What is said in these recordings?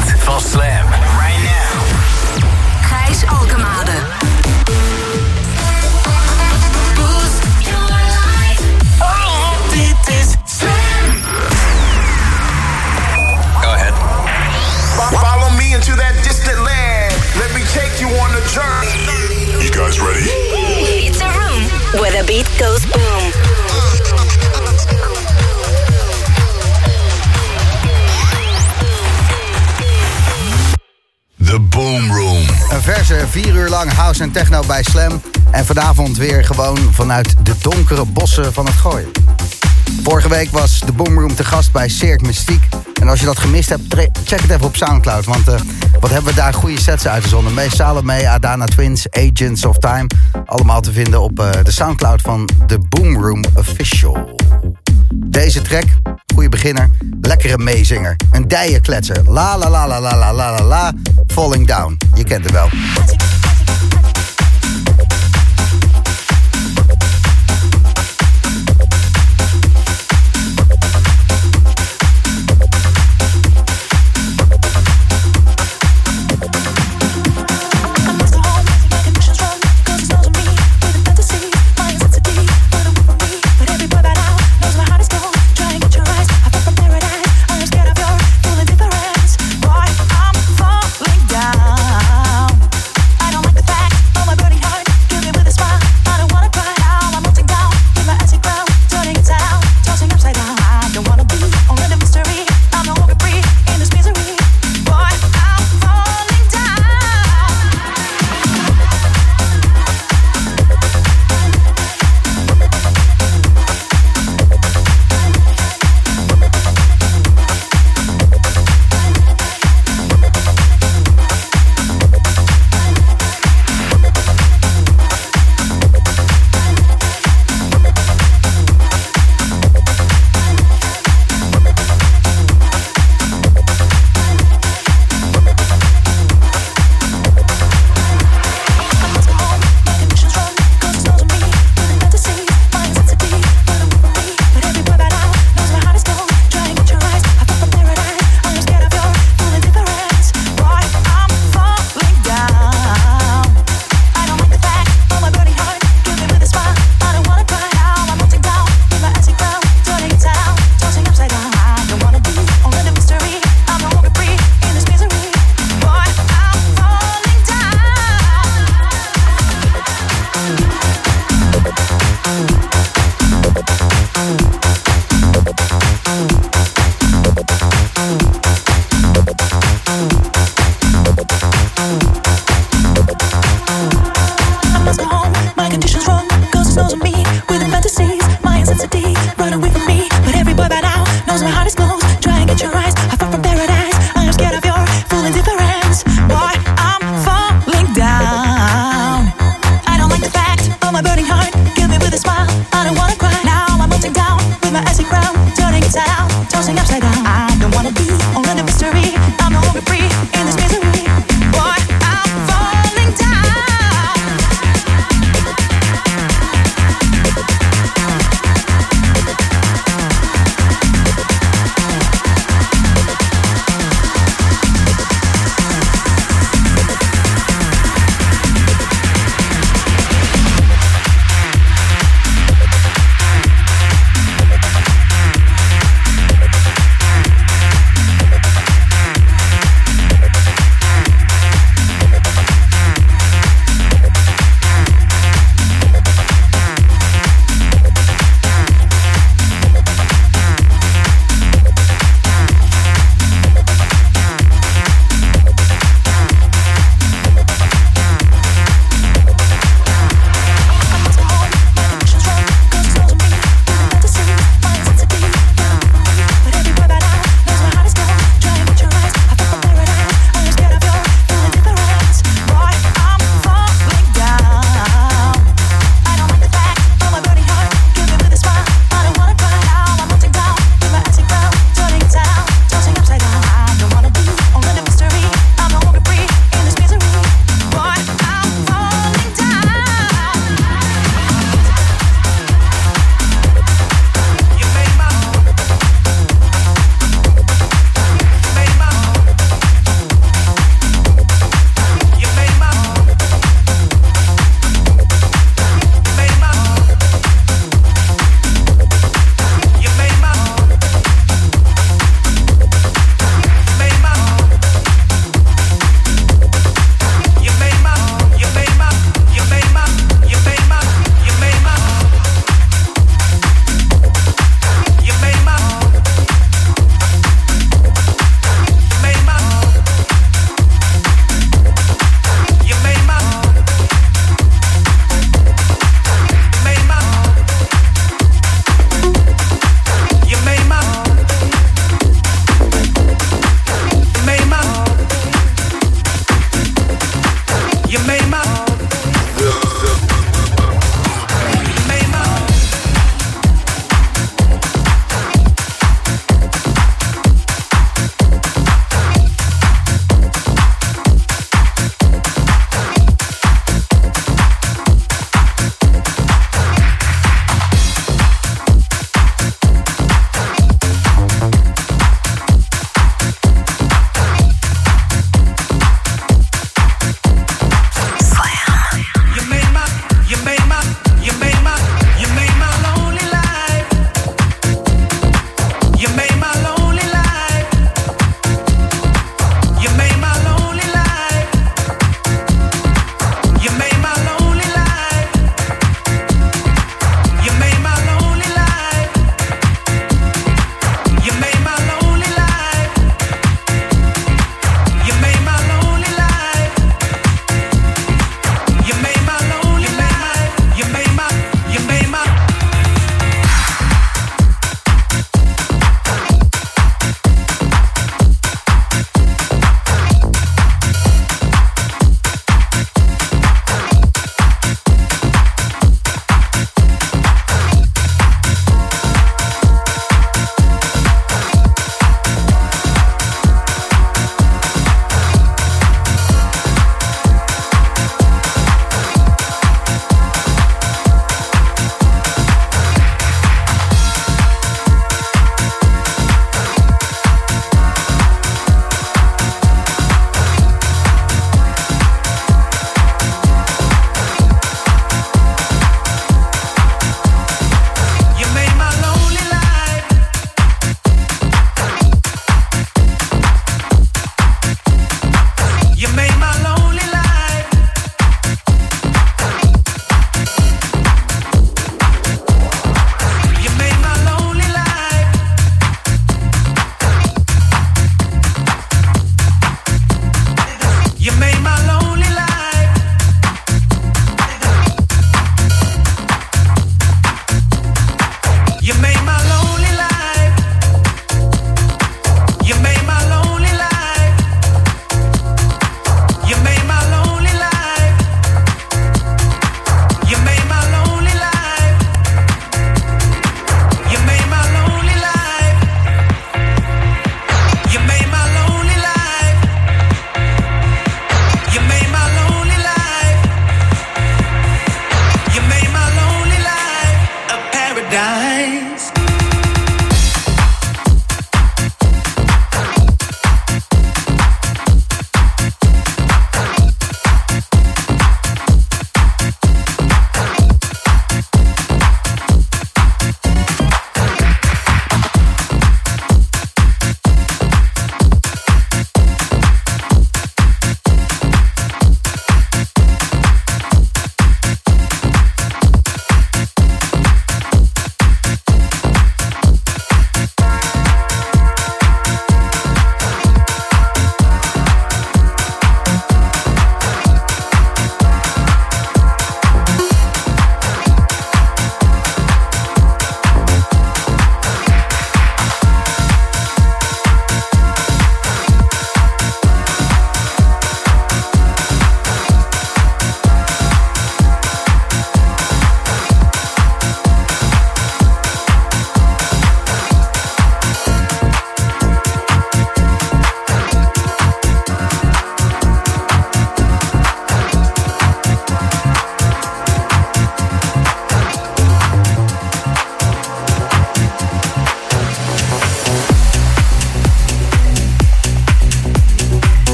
van Slam. Vier uur lang house en techno bij Slam. En vanavond weer gewoon vanuit de donkere bossen van het gooien. Vorige week was de Boomroom te gast bij Cirque Mystiek. En als je dat gemist hebt, check het even op Soundcloud. Want eh, wat hebben we daar goede sets uitgezonden. Mee Salome, Adana Twins, Agents of Time. Allemaal te vinden op eh, de Soundcloud van de Boomroom Official. Deze track, goede beginner, lekkere meezinger. Een dijenkletser. La la la la la la la la la. Falling down. Je kent het wel.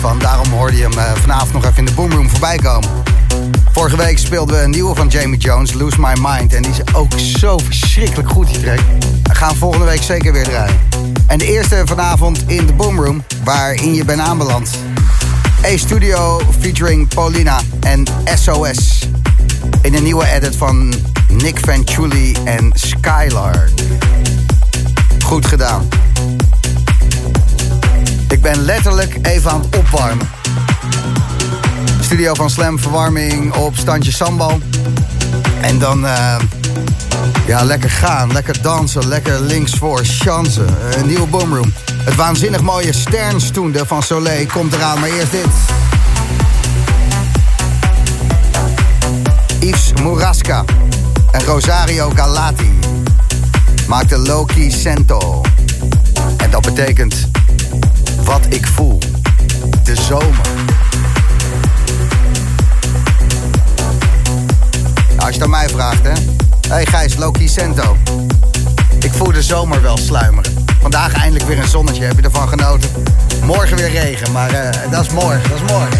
Van. Daarom hoorde je hem eh, vanavond nog even in de boomroom voorbij komen. Vorige week speelden we een nieuwe van Jamie Jones, Lose My Mind. En die is ook zo verschrikkelijk goed, die track. We gaan volgende week zeker weer draaien. En de eerste vanavond in de boomroom, waarin je bent aanbeland. A-Studio featuring Paulina en SOS. In een nieuwe edit van Nick Venturi en Skylar. Goed gedaan. Ik ben letterlijk even aan het opwarmen. Studio van Slam verwarming op standje sambal. En dan uh, ja, lekker gaan, lekker dansen, lekker links voor, chansen. Een nieuwe boomroom. Het waanzinnig mooie Sternstoende van Soleil komt eraan, maar eerst dit. Yves Muraska en Rosario Galati maakte Loki Sento. En dat betekent wat ik voel. De zomer. Als je aan mij vraagt, hè. Hey Gijs, Loki Sento. Ik voel de zomer wel sluimeren. Vandaag eindelijk weer een zonnetje, heb je ervan genoten? Morgen weer regen, maar uh, dat is morgen, dat is morgen.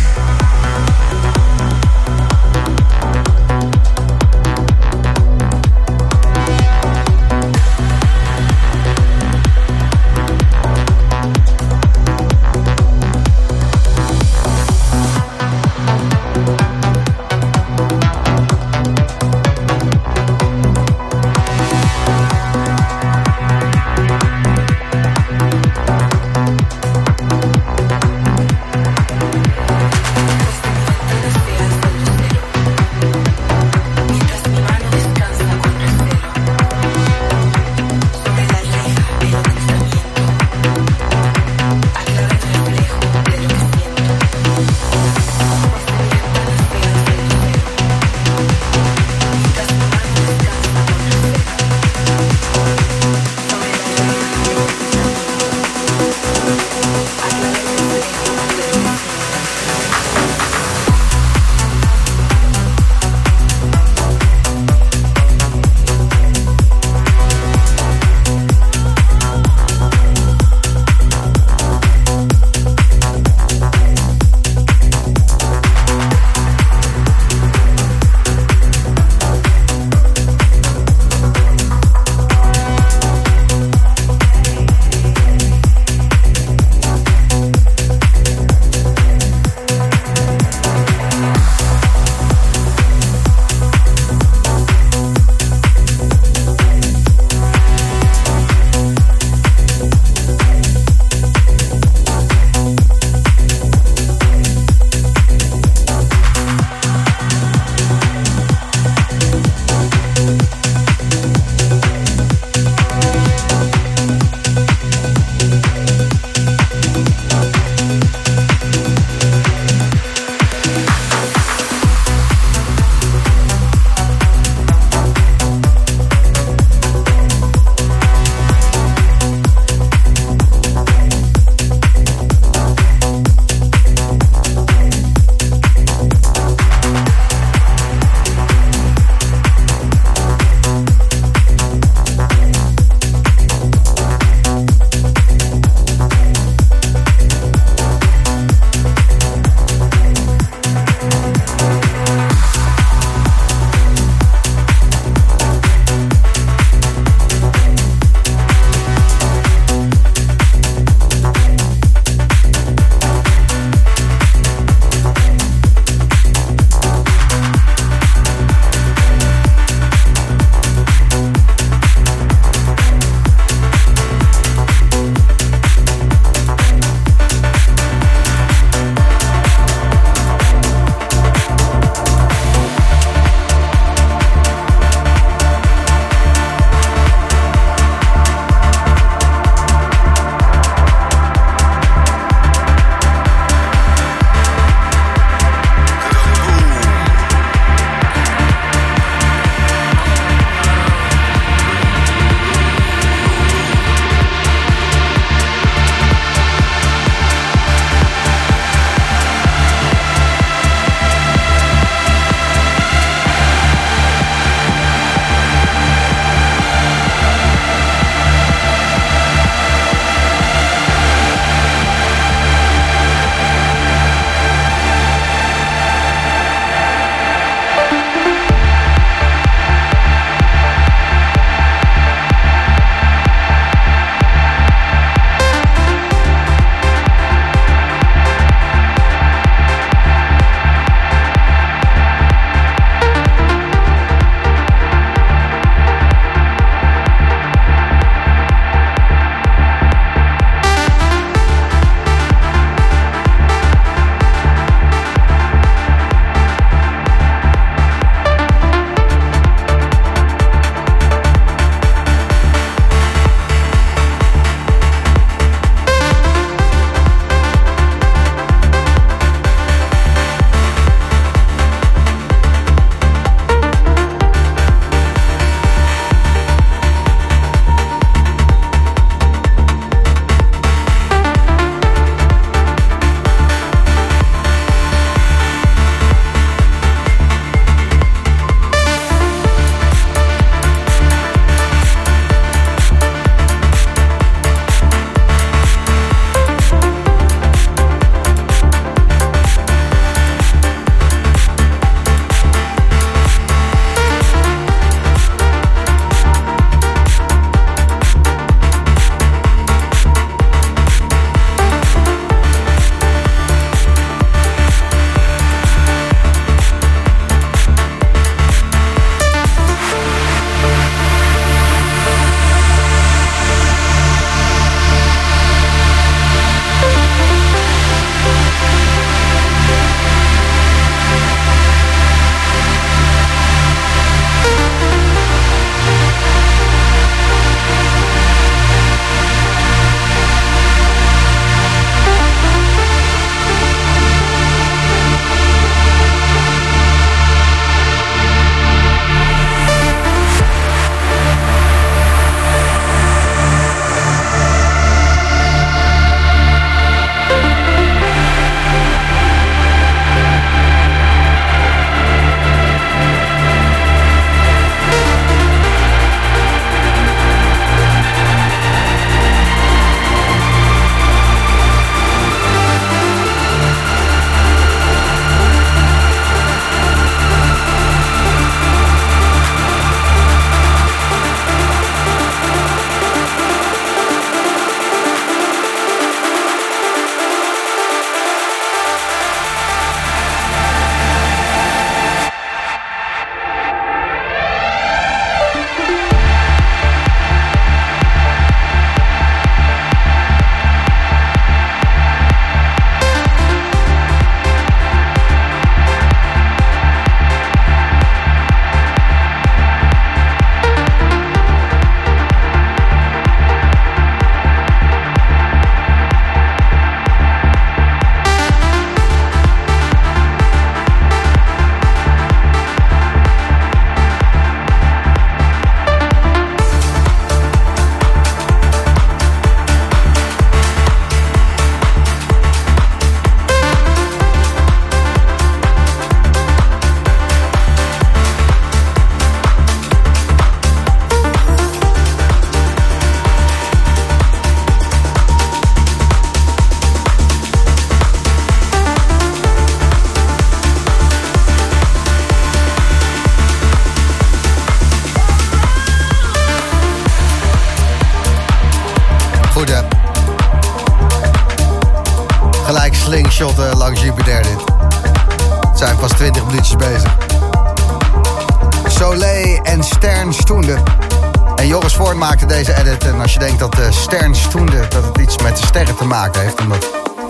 Iets met de sterren te maken heeft... omdat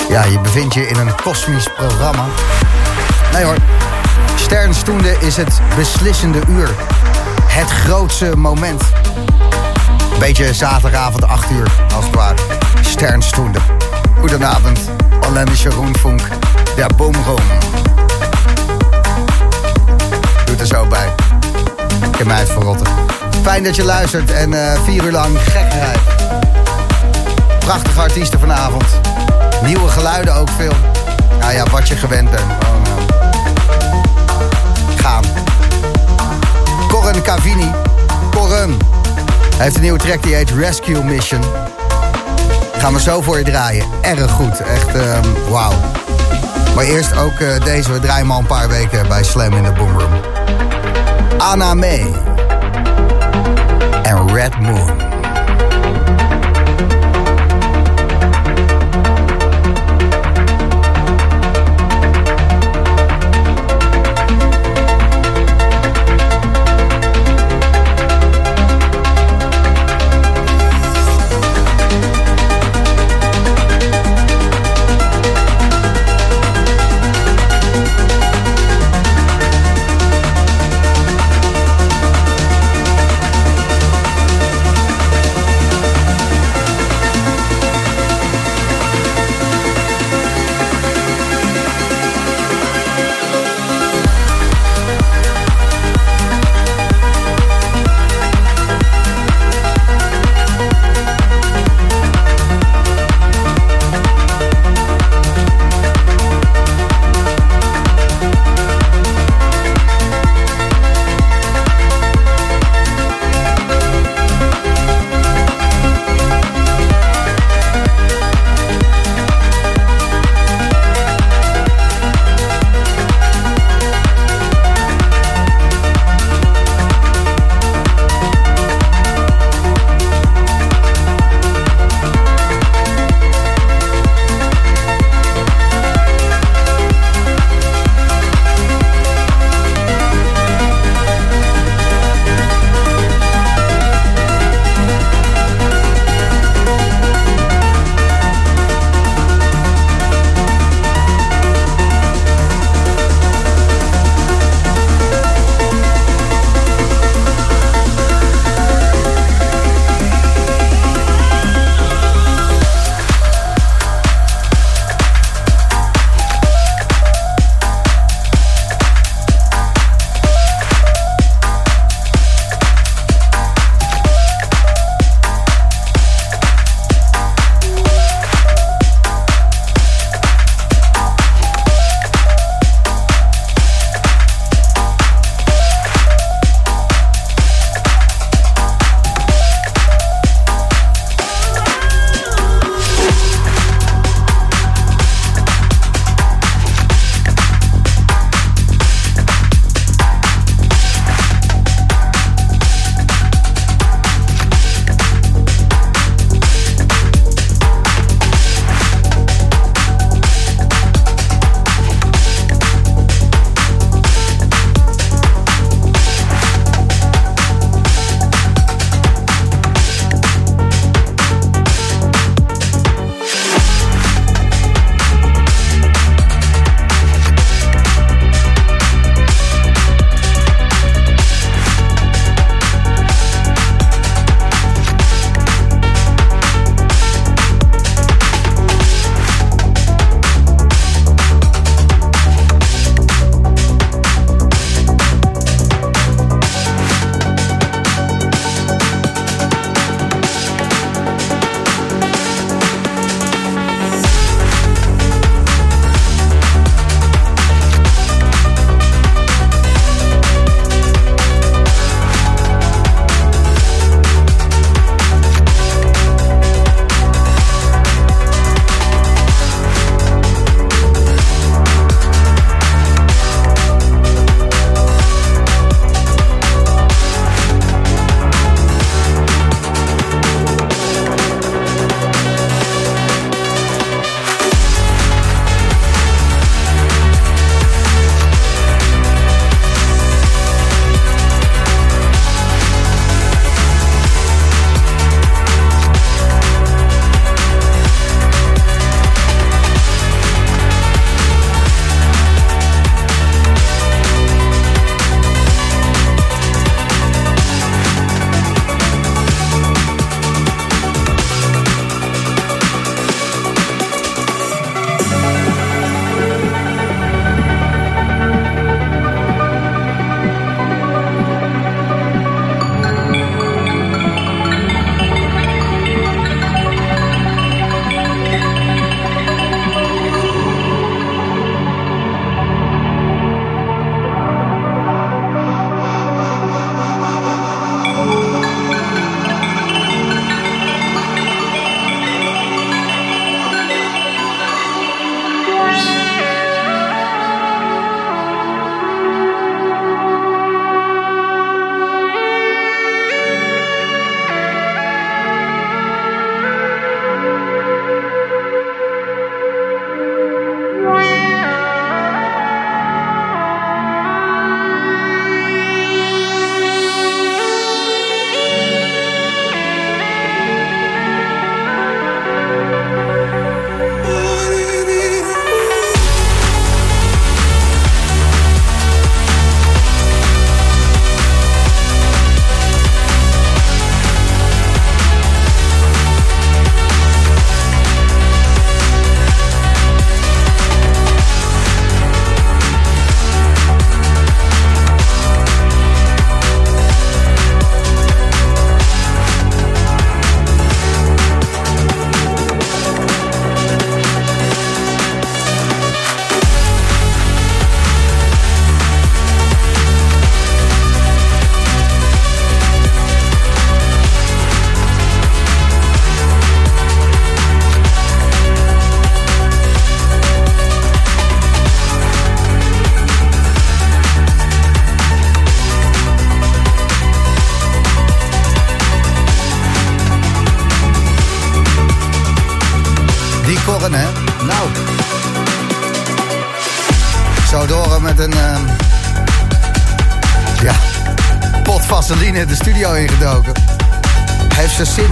ja, je bevindt je in een kosmisch programma. Nee hoor. Stern Stoende is het beslissende uur. Het grootste moment. Beetje zaterdagavond 8 uur, als het ware. Stern Stoende. Goedenavond, Alain Jeroen Funk, der Boomroom. Doet er zo bij. Ik heb mij verrotten. Fijn dat je luistert en uh, vier uur lang gekkerheid. Prachtige artiesten vanavond. Nieuwe geluiden ook veel. Nou ja, wat je gewend bent. Uh, gaan. Corin Cavini. Corin. Hij heeft een nieuwe track die heet Rescue Mission. Gaan we zo voor je draaien. Erg goed. Echt, um, wauw. Maar eerst ook uh, deze. We draaien al een paar weken bij Slam in de Boomroom. Anna May. En Red Moon.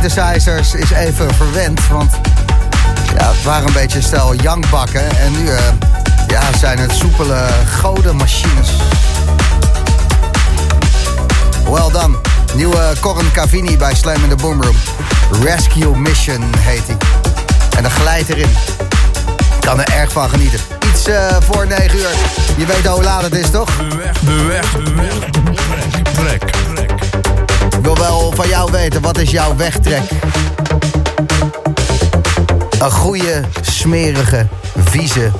Synthesizers is even verwend, want... Ja, het waren een beetje stel jankbakken. En nu eh, ja, zijn het soepele godenmachines. Well done. Nieuwe Corin Cavini bij Slam in the Boomroom. Rescue Mission heet hij. En dan glijdt erin. Kan er erg van genieten. Iets eh, voor 9 uur. Je weet hoe laat het is, toch? De weg, de weg, de weg. Trek, wil wel van jou weten, wat is jouw wegtrek? Een goede, smerige, vieze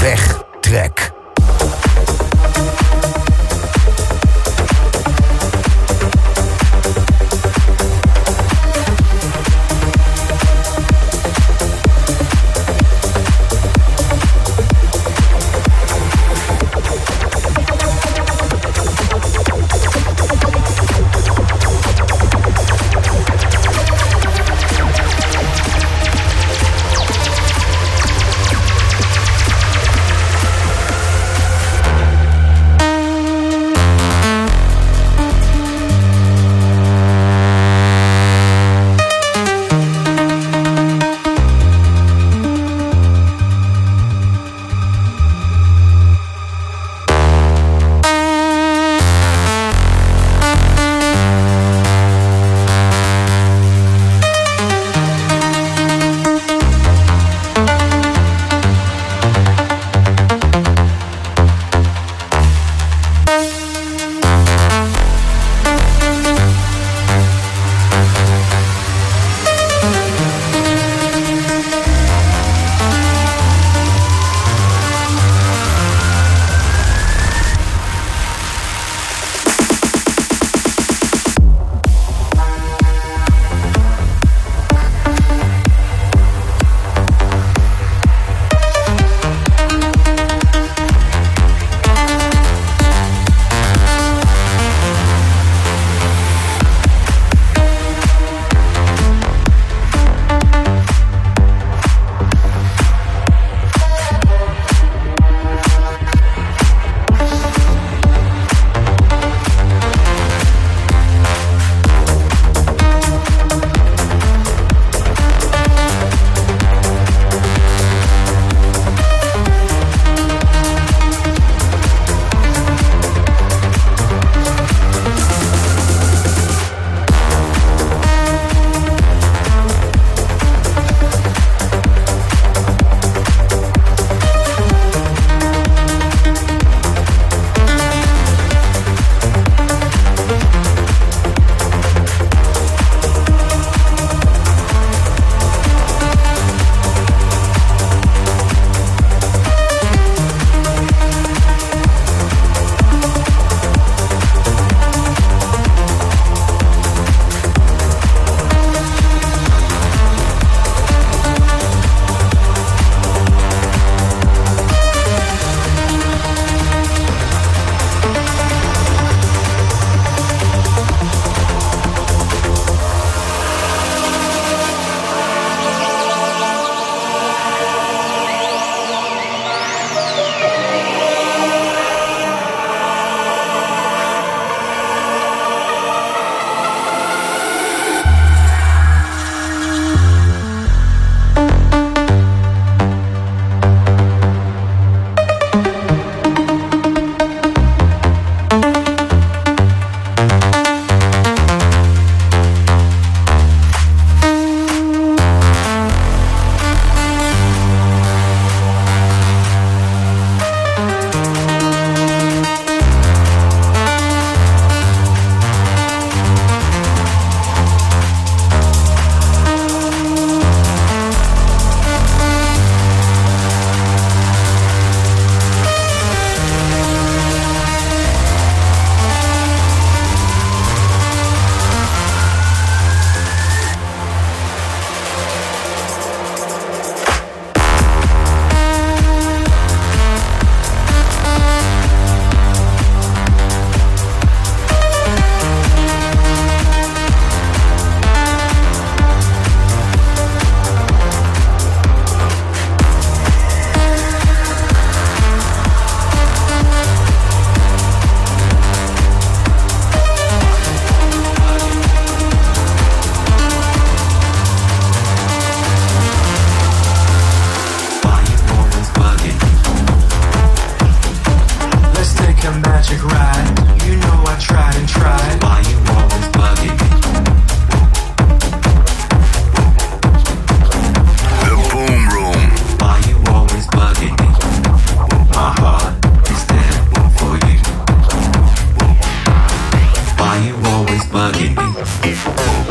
wegtrek.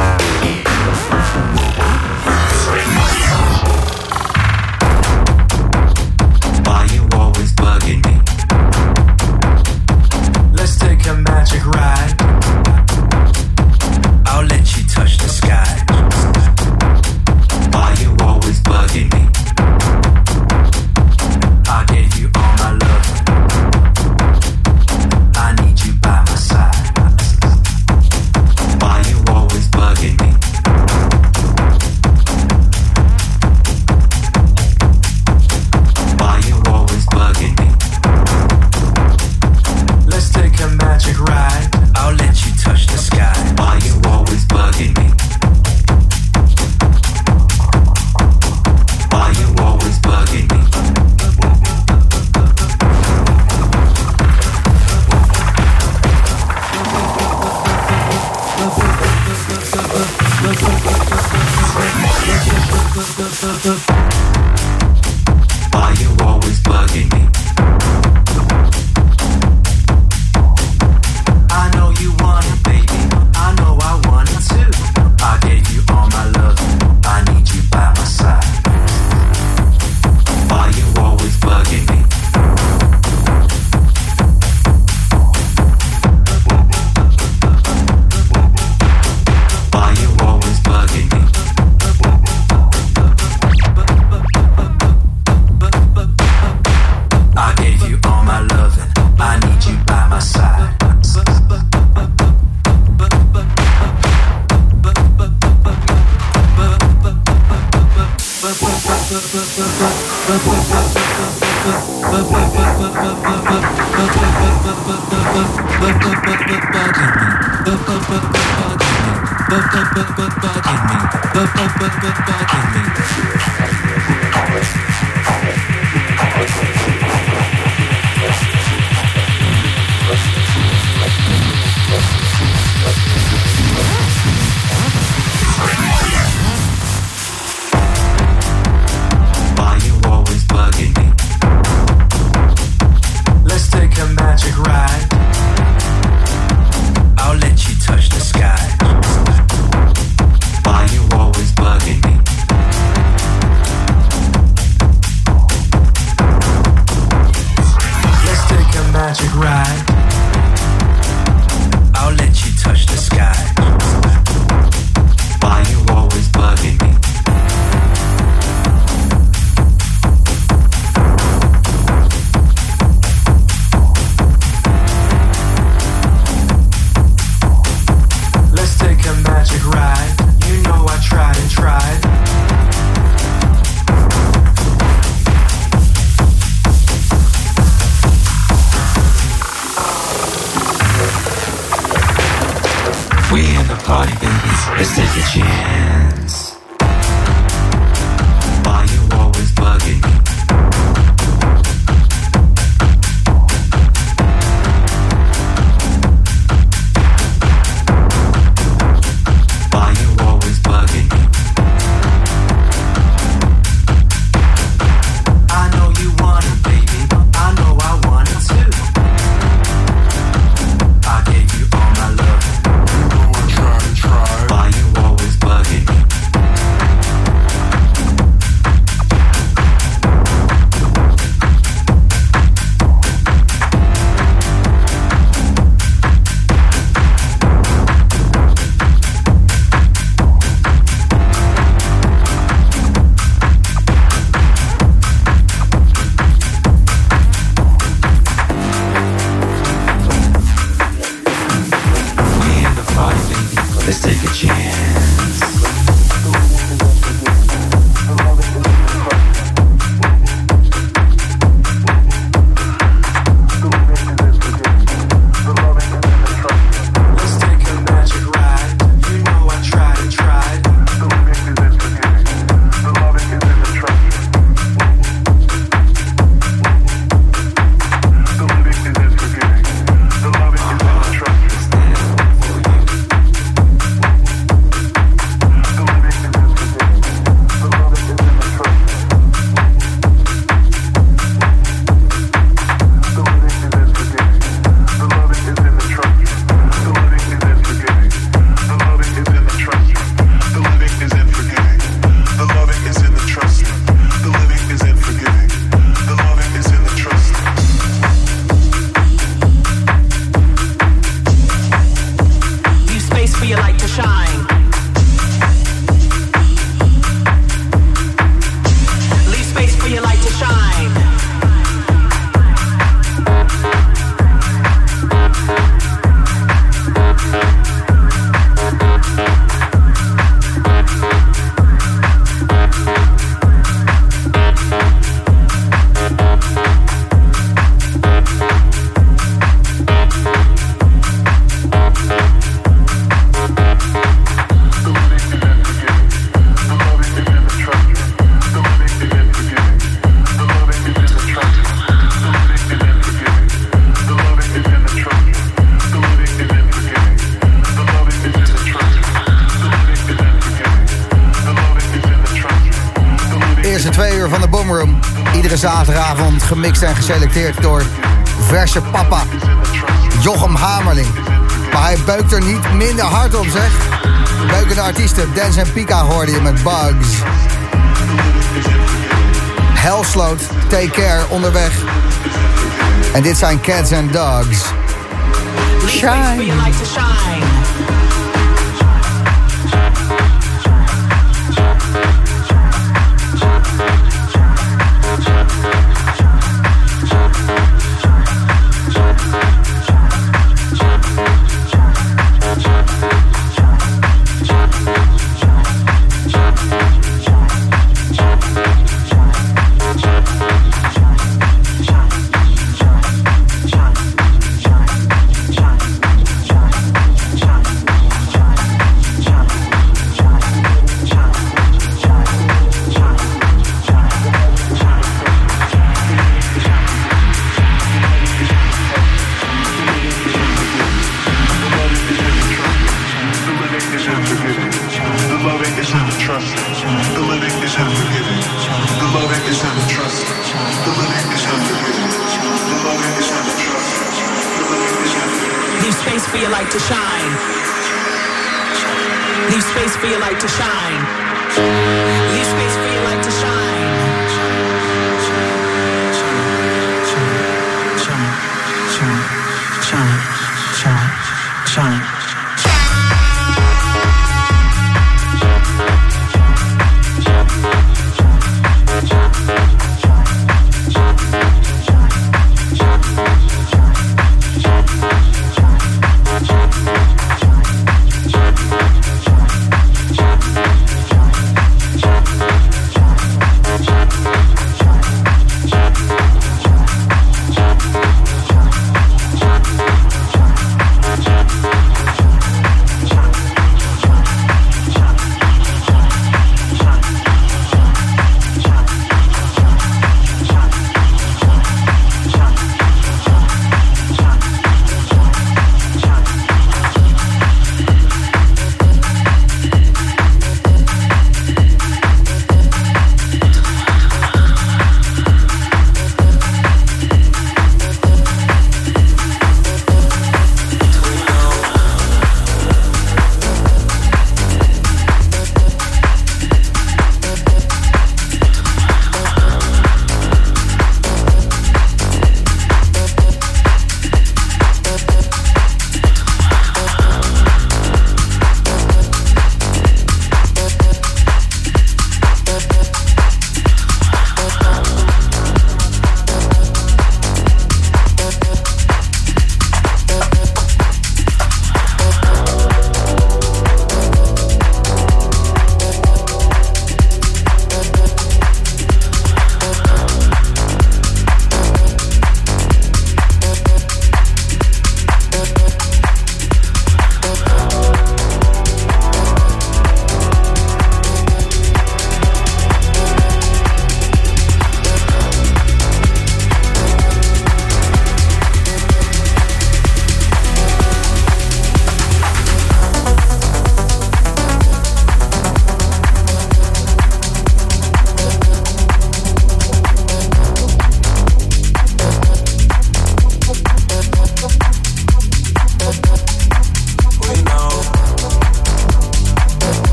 Bye. Babies, let's take a chance. Why you always bugging? Geselecteerd door verse papa Jochem Hamerling. Maar hij beukt er niet minder hard op, zeg. Beukende artiesten, Dance en Pika hoorde je met Bugs. Hellsloot, Take Care, onderweg. En dit zijn Cats and Dogs. Shine.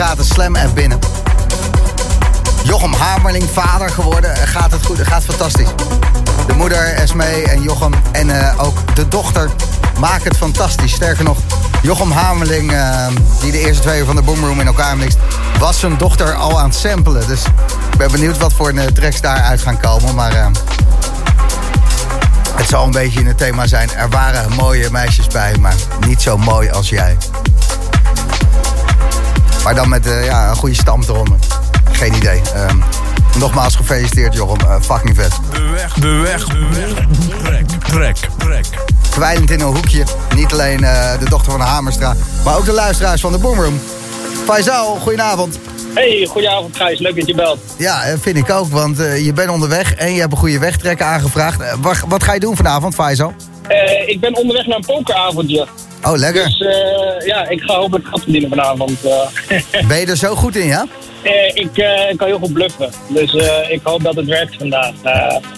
Eh, de Slam app binnen. Jochem Hamerling, vader geworden. Eh, Gaat het goed? Gaat fantastisch. De moeder, Esmee en Jochem en eh, ook de dochter maken het fantastisch. Sterker nog, Jochem Hamerling, eh, die de eerste twee uur van de Boomroom in elkaar mixt... was zijn dochter al aan het samplen. Dus ik ben benieuwd wat voor uh, tracks daaruit gaan komen. Maar het zal een beetje in het thema zijn. Er waren mooie meisjes bij, maar niet zo mooi als jij. Maar dan met eh, ja, een goede stam eronder. Geen idee. Ehm, nogmaals gefeliciteerd, Jochem. Eh, fucking vet. De weg, de weg, de weg. Trek, trek, trek. Kwijlend in een hoekje. Niet alleen eh, de dochter van de Hamerstra, maar ook de luisteraars van de Boomroom. Faisal, goedenavond. Hey, goedenavond Gijs. Leuk dat je belt. Ja, vind ik ook, want eh, je bent onderweg en je hebt een goede wegtrekker aangevraagd. Wat, wat ga je doen vanavond, Faisal? Eh, ik ben onderweg naar een pokeravondje. Oh, lekker. Dus eh, ja, ik ga hopelijk geld verdienen vanavond. eh. Ben je er zo goed in, ja? Eh, ik kan heel goed bluffen. Dus ik hoop dat het werkt vandaag.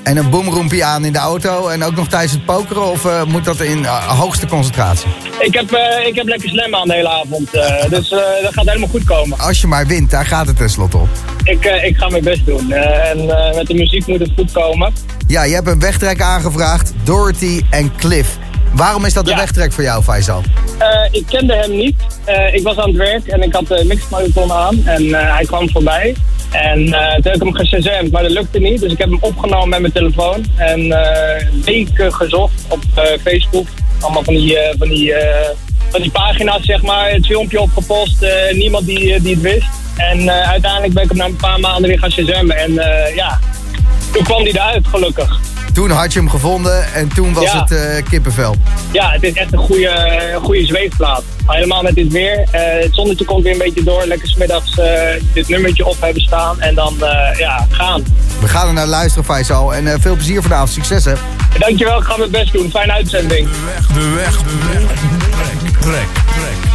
En een boomroempie aan in de auto en ook nog tijdens het pokeren? Of moet dat in hoogste concentratie? ik, heb, ik heb lekker slam aan de hele avond. dus dat gaat helemaal goed komen. Als je maar wint, daar gaat het tenslotte op. Ik, ik ga mijn best doen. En met de muziek moet het goed komen. Ja, je hebt een wegtrek aangevraagd, Dorothy en Cliff. Waarom is dat Ja. wegtrek voor jou, Faisal? Eh, ik kende hem niet. Eh, ik was aan het werk en ik had de mixmarathon aan. En eh, hij kwam voorbij. En toen heb ik hem geshazamd, maar dat lukte niet. Dus ik heb hem opgenomen met mijn telefoon. En eh, weken gezocht op Facebook. Allemaal van die, van, die, van die pagina's, zeg maar. Het filmpje opgepost. niemand die, die het wist. En uiteindelijk ben ik hem na een paar maanden weer gaan shazammen. En ja, toen kwam hij eruit, gelukkig. Toen had je hem gevonden en toen was Ja. het eh, kippenvel. Ja, het is echt een goede, goede zweefplaat. Helemaal met dit weer. Eh, het zonnetje komt weer een beetje door. Lekker smiddags eh dit nummertje op hebben staan. En dan eh, ja, gaan. We gaan er naar luisteren, Faisal. En eh, veel plezier vanavond. Succes, hè? Dankjewel, ik ga mijn best doen. Fijne uitzending. De weg, de weg, de weg. Trek, trek,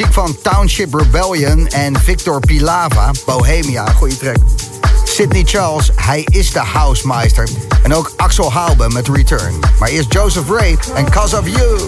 muziek van Township Rebellion en Victor Pilava, Bohemia, goede trek. Sidney Charles, hij is de housemeister. En ook Axel Haube met Return. Maar eerst Joseph Ray en Cause of You.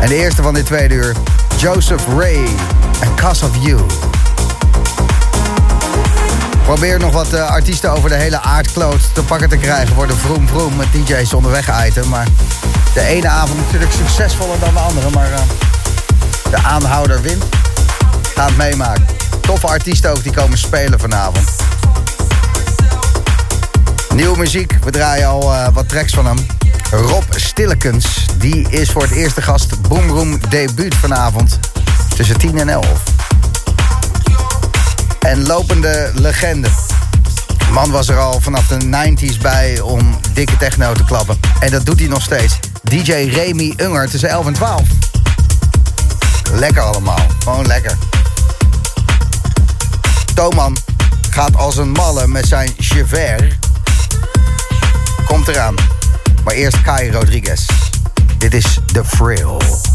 En de eerste van dit tweede uur, Joseph Ray en Cause of You. Probeer nog wat eh, artiesten over de hele aardkloot te pakken te krijgen voor de vroom vroom met DJ's onderweg item. Maar de ene avond natuurlijk succesvoller dan de andere. Maar eh, de aanhouder wint. Ga het meemaken. Toffe artiesten ook die komen spelen vanavond. Nieuwe muziek. We draaien al eh, wat tracks van hem. Rob Stillekens. Die is voor het eerste gast Boomroom debuut vanavond. Tussen 10 en 11. En lopende legende. Man was er al vanaf de 90s bij om dikke techno te klappen. En dat doet hij nog steeds. DJ Remy Unger tussen 11 en 12. Lekker allemaal. Gewoon lekker. Toman gaat als een malle met zijn Chevert. Komt eraan. Maar eerst Kai Rodriguez. Dit is The Frill.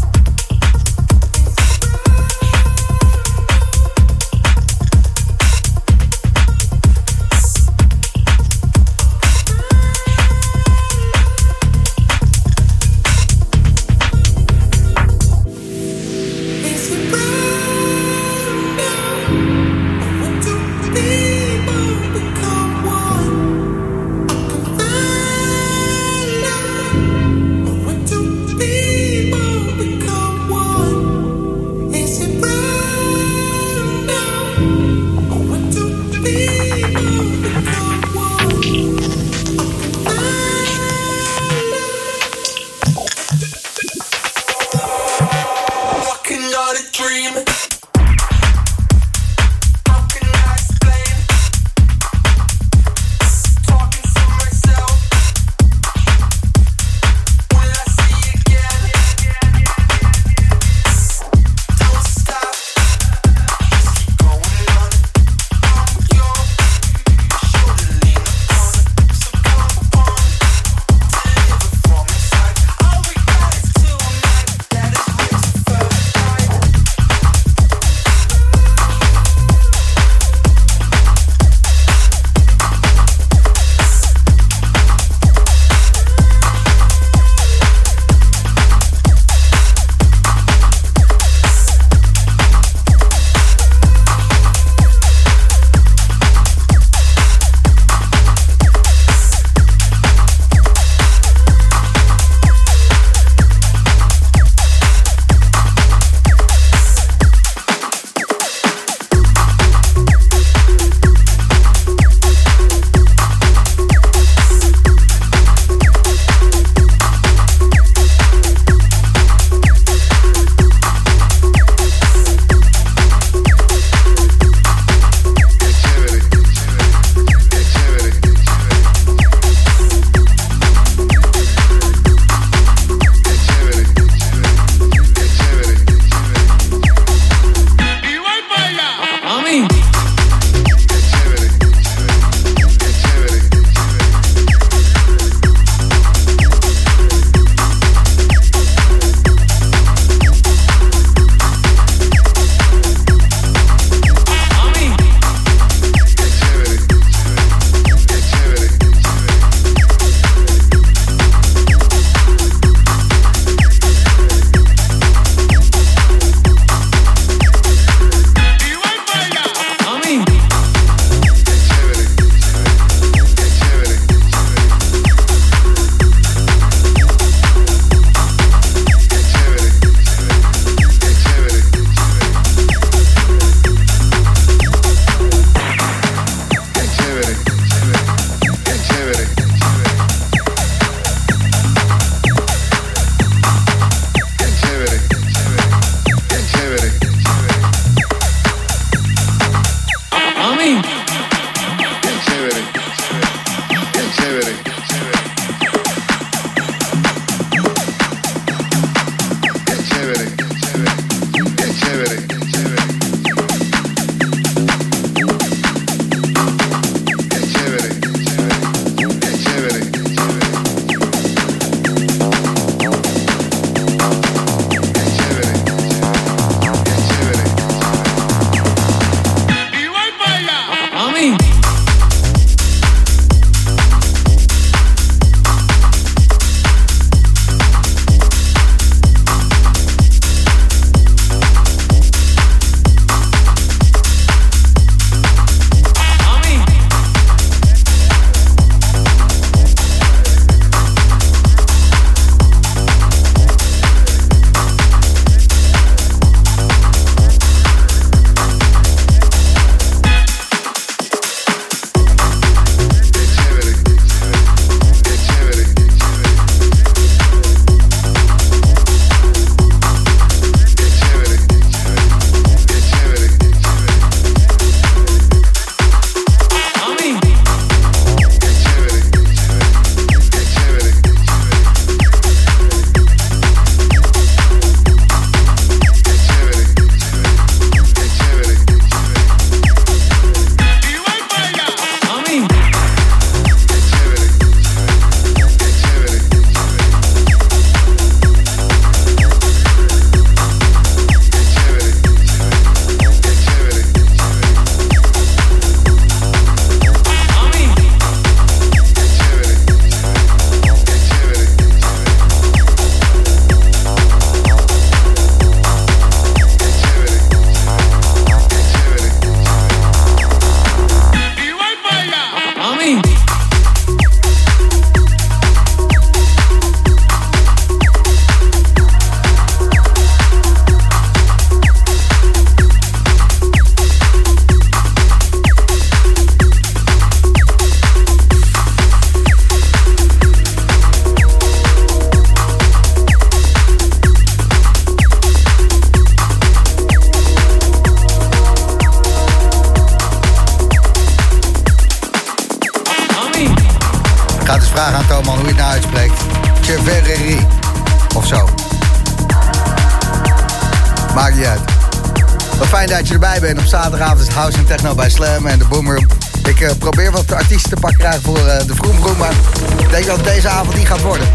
Zaterdagavond is House en Techno bij Slam en de Boomroom. Ik eh, probeer wat artiesten te pakken krijgen voor eh, de Vroomroom, maar ik denk dat deze avond niet gaat worden.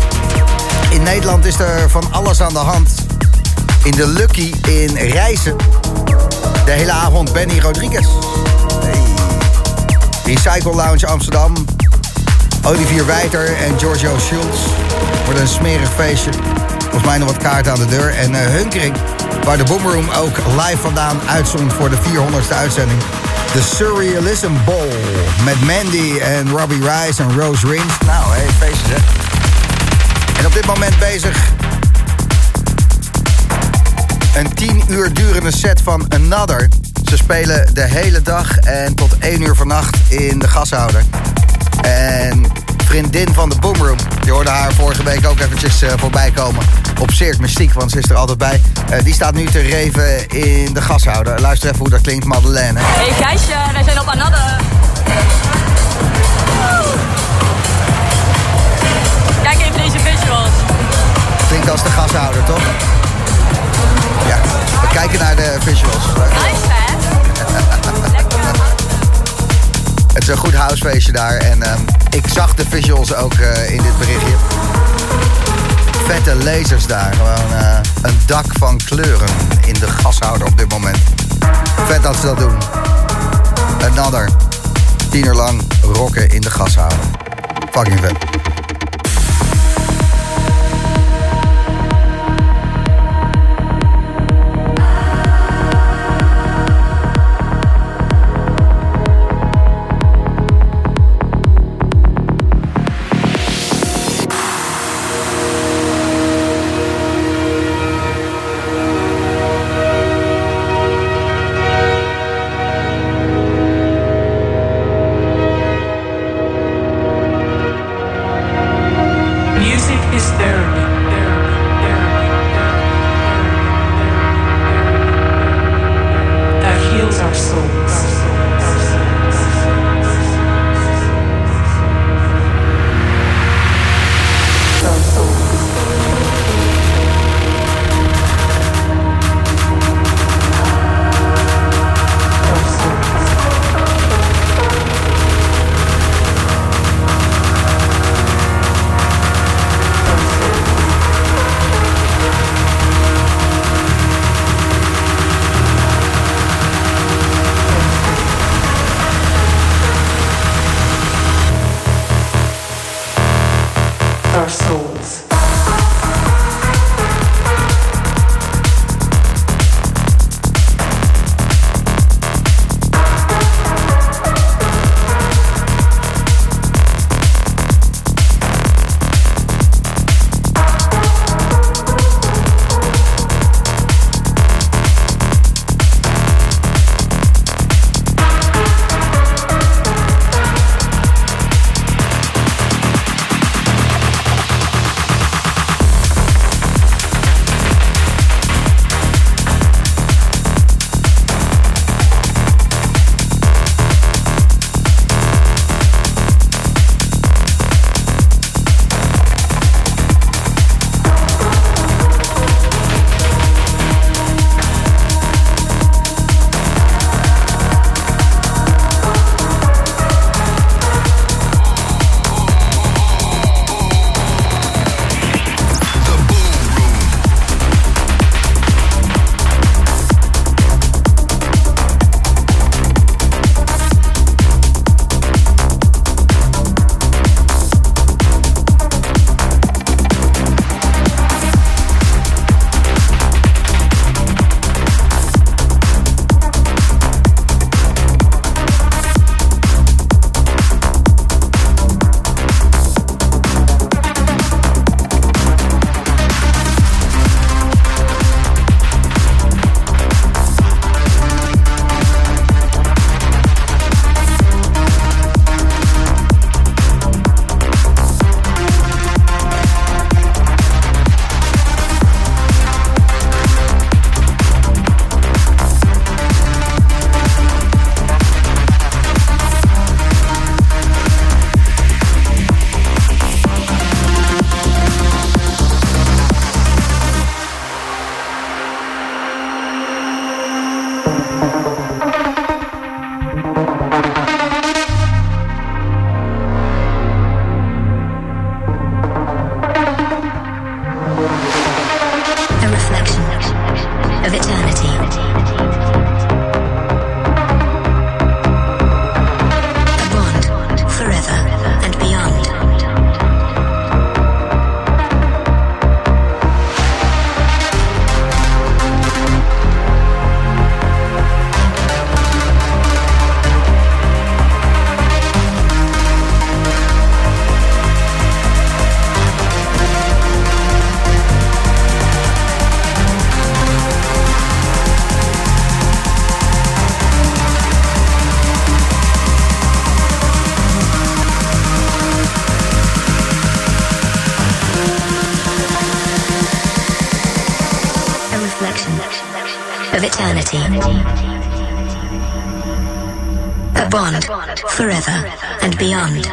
In Nederland is er van alles aan de hand. In de Lucky in Rijssen. De hele avond Benny Rodriguez. Hey. Recycle Lounge Amsterdam. Olivier Wijter en Giorgio Schultz. Wordt een smerig feestje. Volgens mij nog wat kaarten aan de deur. En eh, Hunkering, waar de Boomroom ook live vandaan uitzond voor de 400ste uitzending. De Surrealism Bowl. Met Mandy en Robbie Rice en Rose Rins. Nou, hé, hey, feestjes hè. En op dit moment bezig een 10 uur durende set van Another. Ze spelen de hele dag en tot 1 uur vannacht in de gashouder. En vriendin van de Boomroom, je hoorde haar vorige week ook eventjes uh, voorbij komen op Cirque Mystiek, want ze is er altijd bij. Uh, die staat nu te reven in de gashouder. Luister even hoe dat klinkt, Madeleine. Hey Keisje, wij zijn op Another. Kijk even deze visuals. Klinkt als de gashouder, toch? Ja, we kijken naar de visuals. Nice, hè? Het is een goed housefeestje daar. En um, ik zag de visuals ook uh, in dit berichtje. Vette lasers daar. Gewoon uh, een dak van kleuren in de gashouder op dit moment. Vet dat ze dat doen. Another. Tien uur lang rocken in de gashouder. Fucking vet. Of eternity. A bond forever and beyond.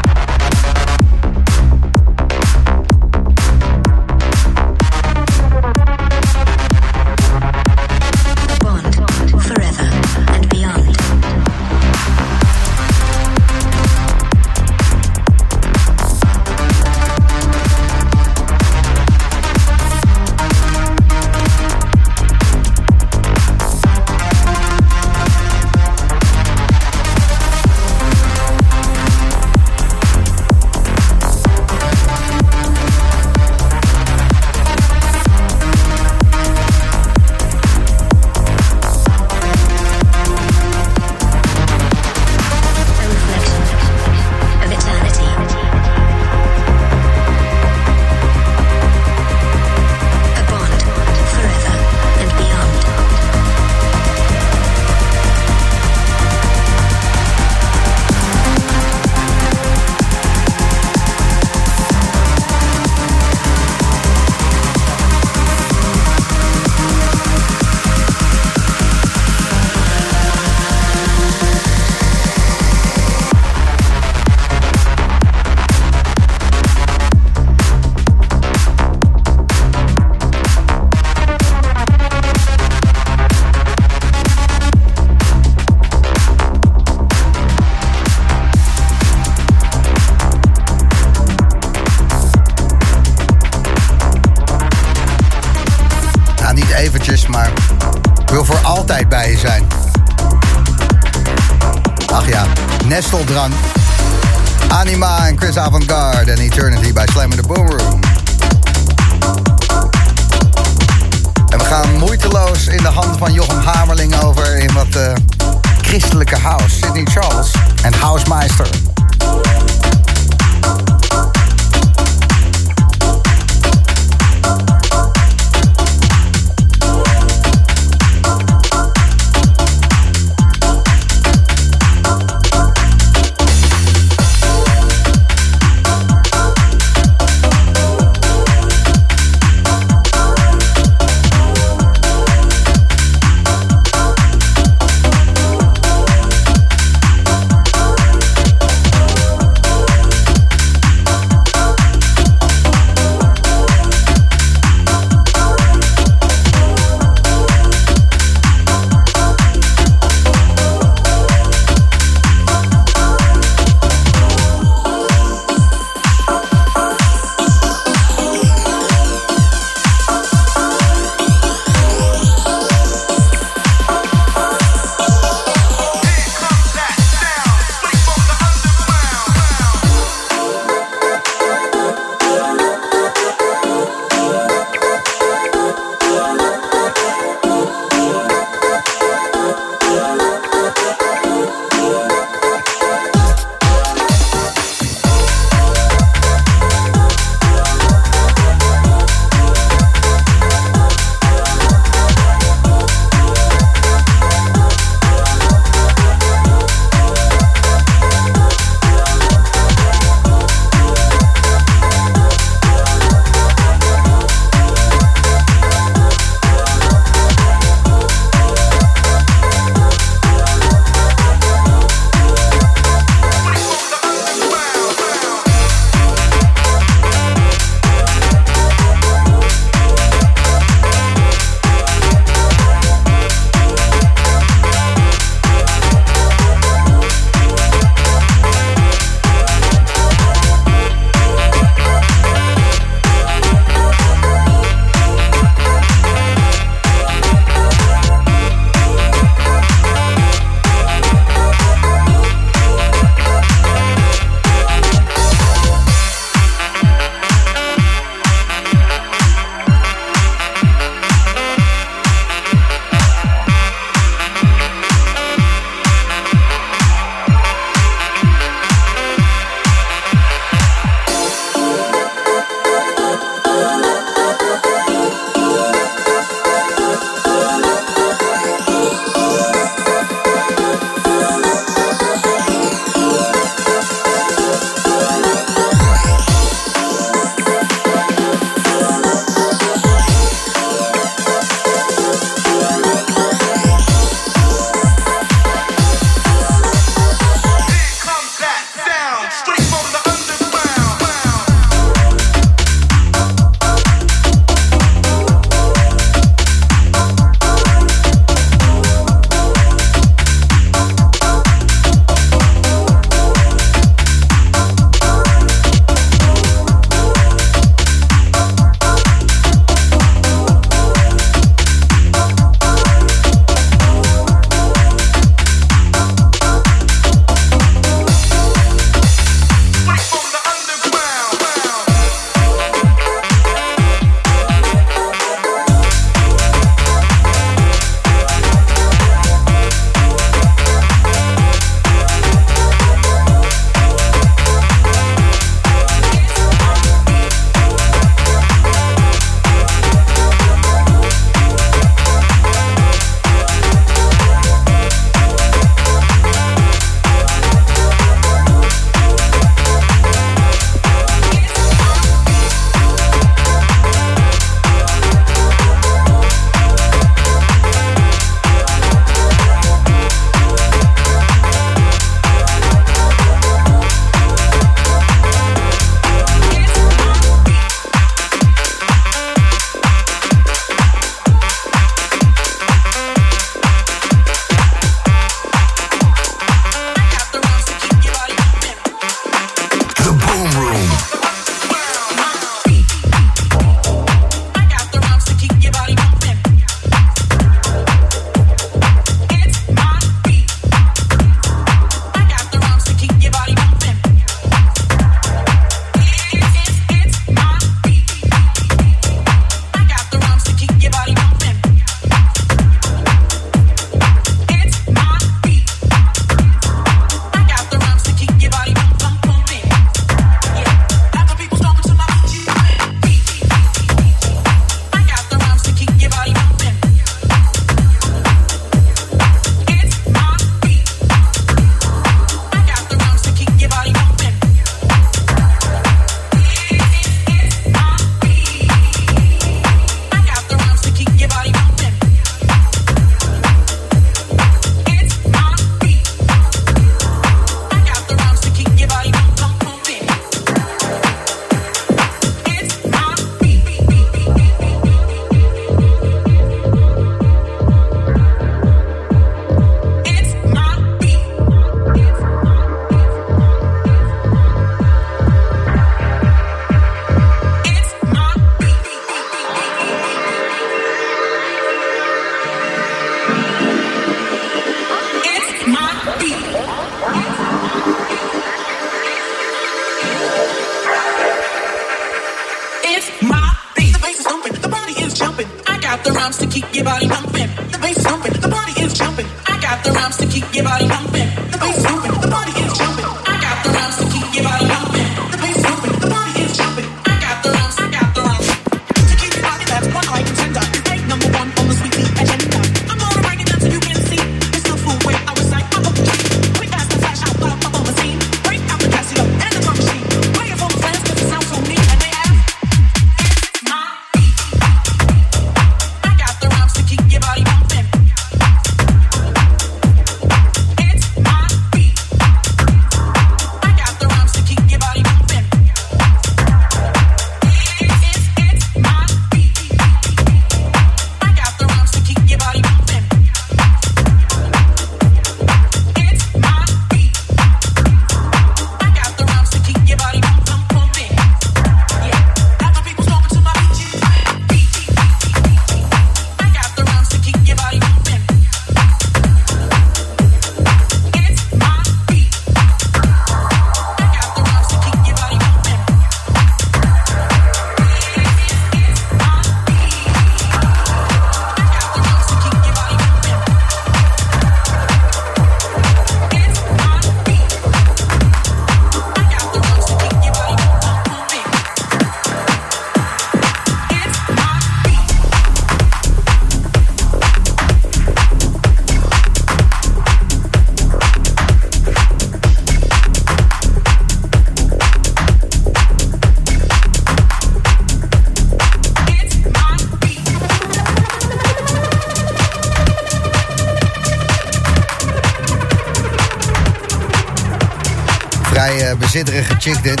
Vrij bezitterige chick dit.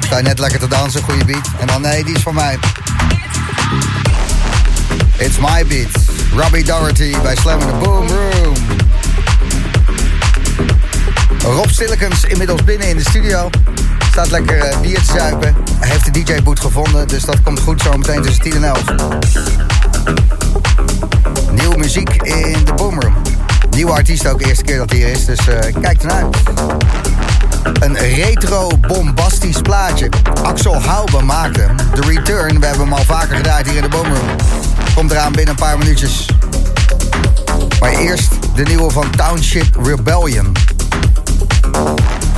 Sta je net lekker te dansen, goede beat. En dan nee, die is van mij. It's my beat. Robbie Doherty bij Slam in the Boom Room. Rob Stillekens inmiddels binnen in de studio. Staat lekker eh, bier te zuipen. Hij heeft de DJ-boot gevonden, dus dat komt goed zo meteen tussen 10 en 11. Nieuwe muziek in de Boom Room. Nieuwe artiest ook, eerste keer dat hij hier is, dus eh, kijk ernaar. Een retro bombastisch plaatje. Axel Houben maakte. The Return, we hebben hem al vaker gedaan hier in de Boomroom. Komt eraan binnen een paar minuutjes. Maar eerst de nieuwe van Township Rebellion.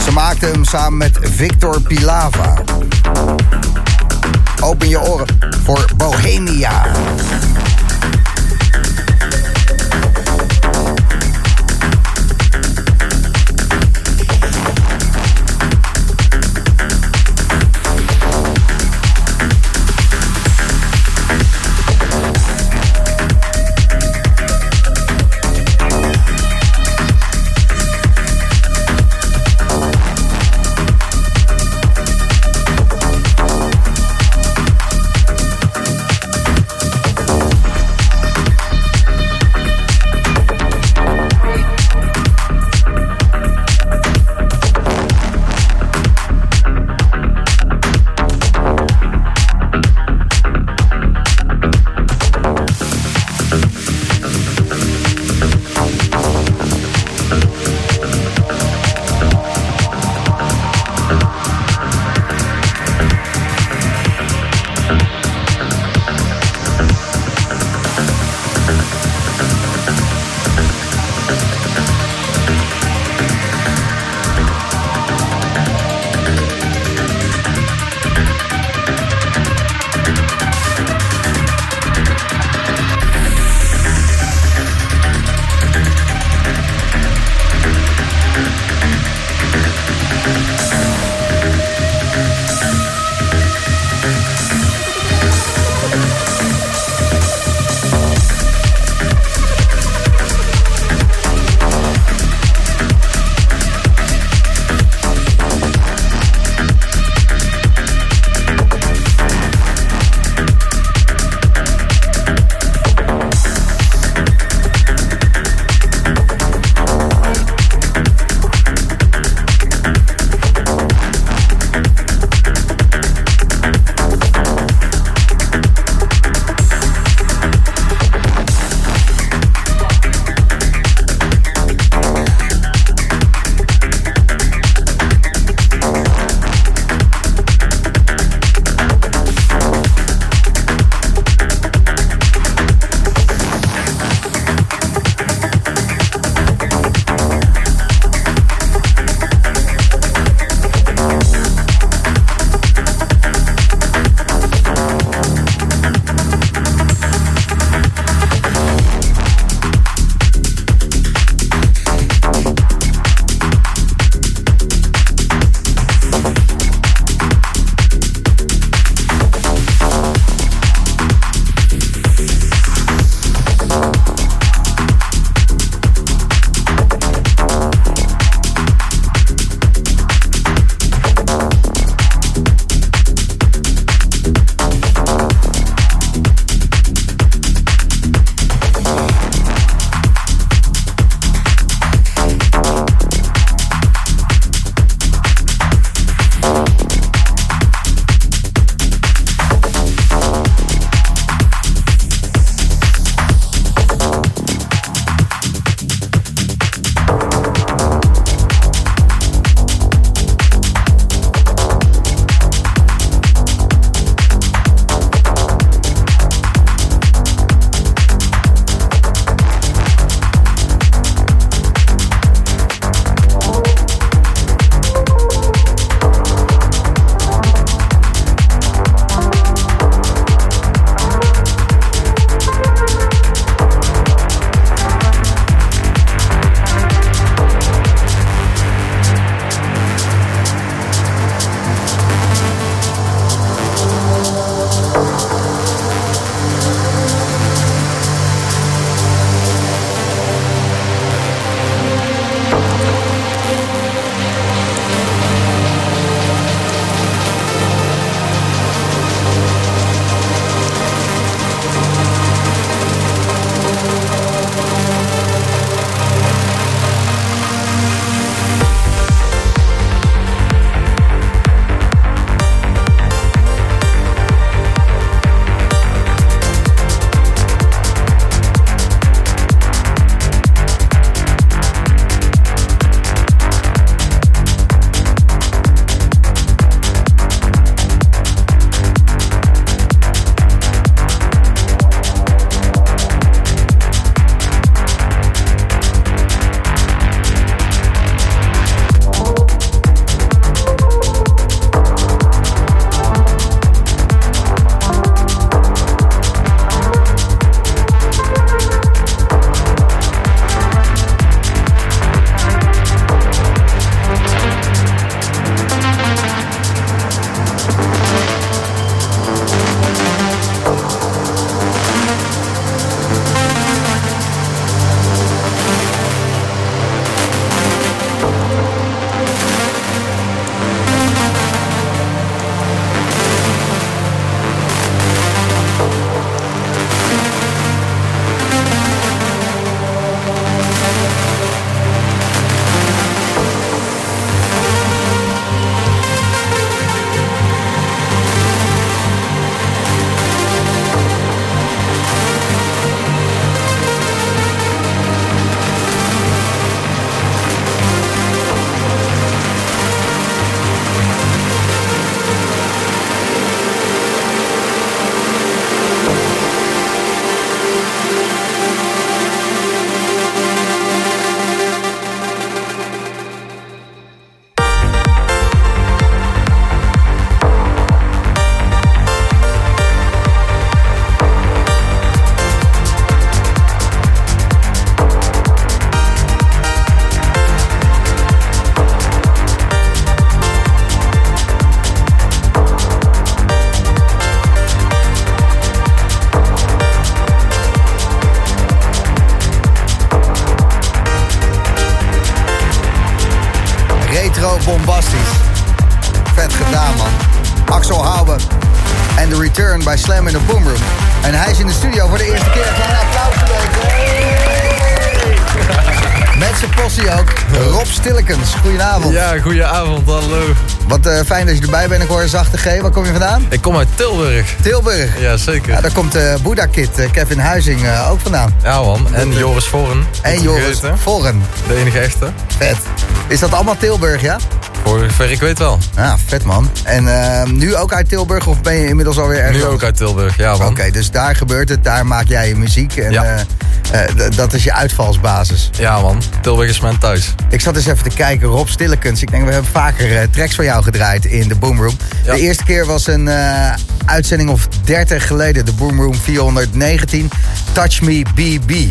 Ze maakte hem samen met Victor Pilava. Open je oren voor Bohemia. Ja, goedenavond, hallo. Wat eh, fijn dat je erbij bent. Ik hoor zachte G. Waar kom je vandaan? Ik kom uit Tilburg. Tilburg. Ja, zeker. Ja, daar komt uh, Boeddha Kid, eh, Kevin Huizing ook vandaan. Ja man, en Joris Vorren. En Joris Vorren. De enige echte. Vet. Is dat allemaal Tilburg, ja? Voor zover ik weet wel. Ja, vet man. En eh, nu ook uit Tilburg of ben je inmiddels alweer ergens? Nu ook uit Tilburg, ja man. Oké, dus daar gebeurt het, daar maak jij je muziek en Ja. dat is je uitvalsbasis. Ja man, Tilburg is mijn thuis. Ik zat eens even te kijken, Rob Stillekens. Ik denk, we hebben vaker eh, tracks van jou gedraaid in de Boomroom. De eerste keer was een eh, uitzending of 30 geleden, de Boomroom 419, Touch Me BB.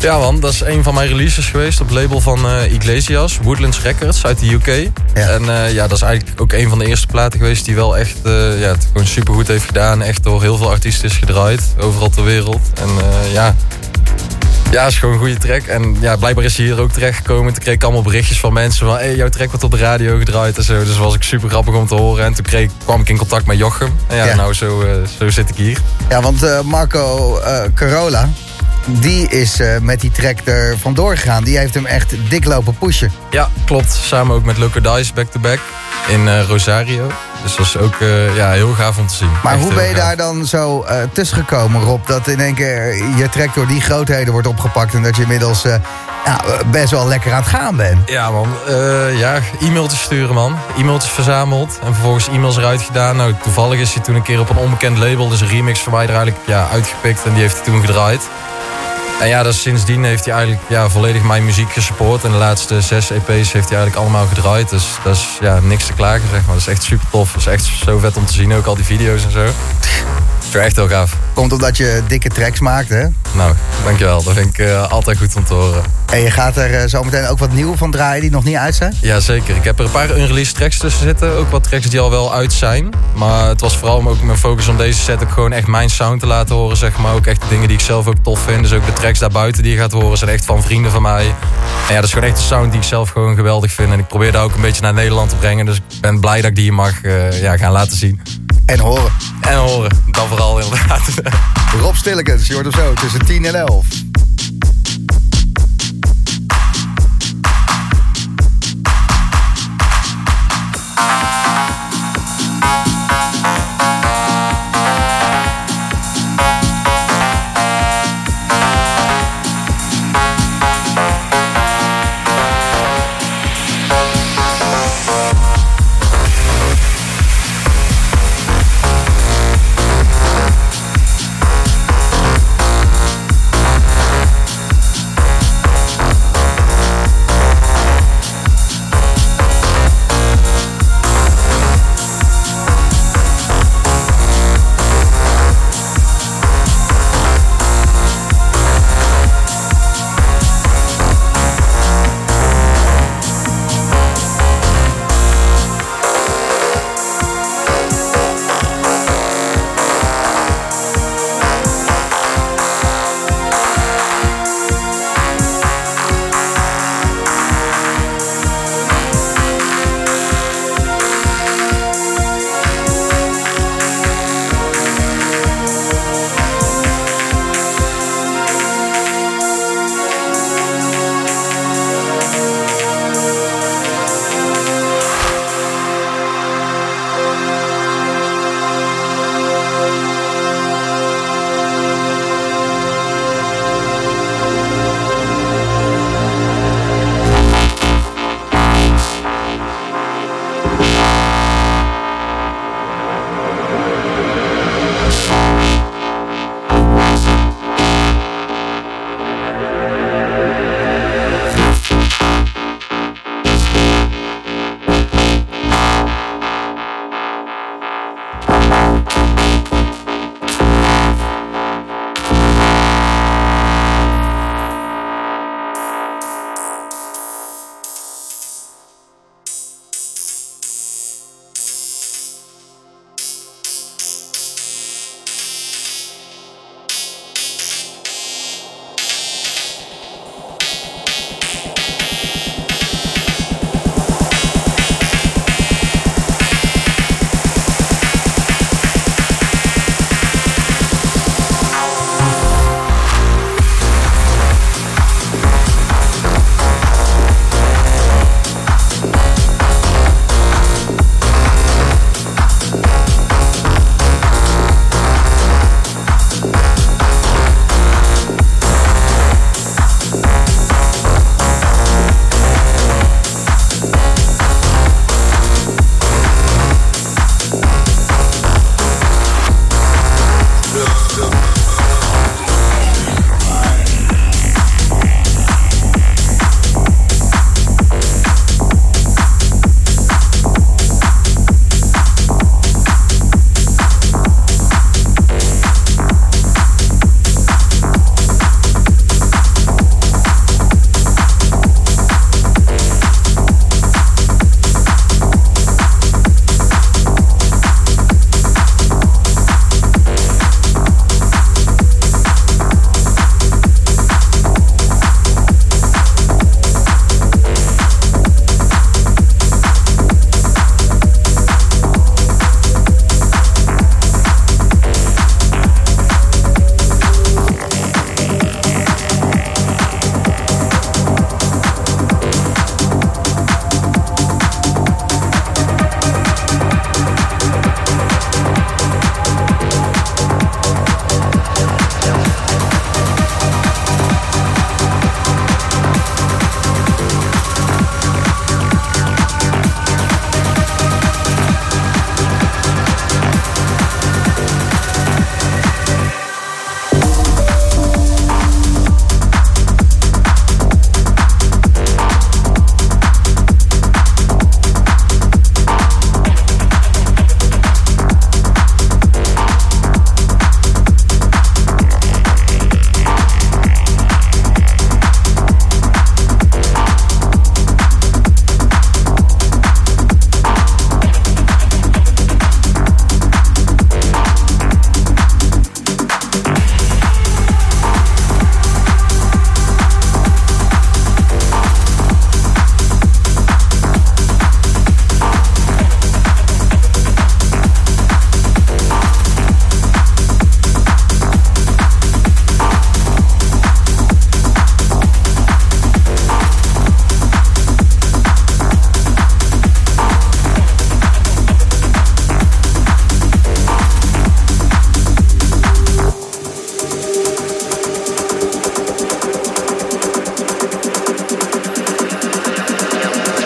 Ja man, dat is een van mijn releases geweest op het label van eh, Iglesias, Woodlands Records uit de UK. En ja, dat is eigenlijk ook een van de eerste platen geweest die wel echt eh, ja, het gewoon supergoed heeft gedaan. Echt door heel veel artiesten is gedraaid, overal ter wereld. En ja, ja, is gewoon een goede track. En ja, blijkbaar is hij hier ook terechtgekomen. Toen kreeg ik allemaal berichtjes van mensen van... Hey, jouw track wordt op de radio gedraaid en zo. Dus dat was ik super grappig om te horen. En toen kreeg, kwam ik in contact met Jochem. En ja, Ja. nou, zo, eh, zo zit ik hier. Ja, want eh, Marco eh, Carola, die is met die track er vandoor gegaan. Die heeft hem echt dik lopen pushen. Ja, klopt. Samen ook met Loco Dice back-to-back in Rosario. Dus dat is ook eh, ja, heel gaaf om te zien. Maar Echt hoe ben je gaaf. daar dan zo eh tussen gekomen, Rob? Dat in één keer je track door die grootheden wordt opgepakt... en dat je inmiddels eh, ja, best wel lekker aan het gaan bent. Ja man, ja, e-mailtjes sturen man. E-mailtjes verzameld en vervolgens e-mails eruit gedaan. Nou, toevallig is hij toen een keer op een onbekend label, dus een remix van mij er eigenlijk ja, uitgepikt en die heeft hij toen gedraaid. En ja, dus sindsdien heeft hij eigenlijk ja, volledig mijn muziek gesupport. En de laatste zes EP's heeft hij eigenlijk allemaal gedraaid. Dus dat is ja, niks te klagen zeg maar. Dat is echt super tof. Dat is echt zo vet om te zien, ook al die video's en zo. Dat is echt heel gaaf. Komt omdat je dikke tracks maakt, hè? Nou, dankjewel. Dat vind ik eh, altijd goed om te horen. En je gaat er eh, zometeen ook wat nieuw van draaien die nog niet uit zijn? Ja, zeker. Ik heb er een paar unreleased tracks tussen zitten. Ook wat tracks die al wel uit zijn. Maar het was vooral ook mijn focus om deze set ook gewoon echt mijn sound te laten horen. Zeg maar ook echt de dingen die ik zelf ook tof vind. Dus ook de tracks daarbuiten die je gaat horen zijn echt van vrienden van mij. En ja, dat is gewoon echt een sound die ik zelf gewoon geweldig vind. En ik probeer dat ook een beetje naar Nederland te brengen. Dus ik ben blij dat ik die hier mag eh, ja, gaan laten zien. En horen. En horen. Dan vooral inderdaad. Rob Stillekens, je hoort hem zo tussen 10 en 11.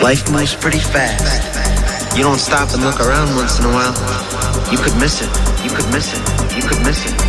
Life moves pretty fast. You don't stop and look around once in a while. You could miss it. You could miss it. You could miss it.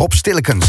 Rob Stillekens.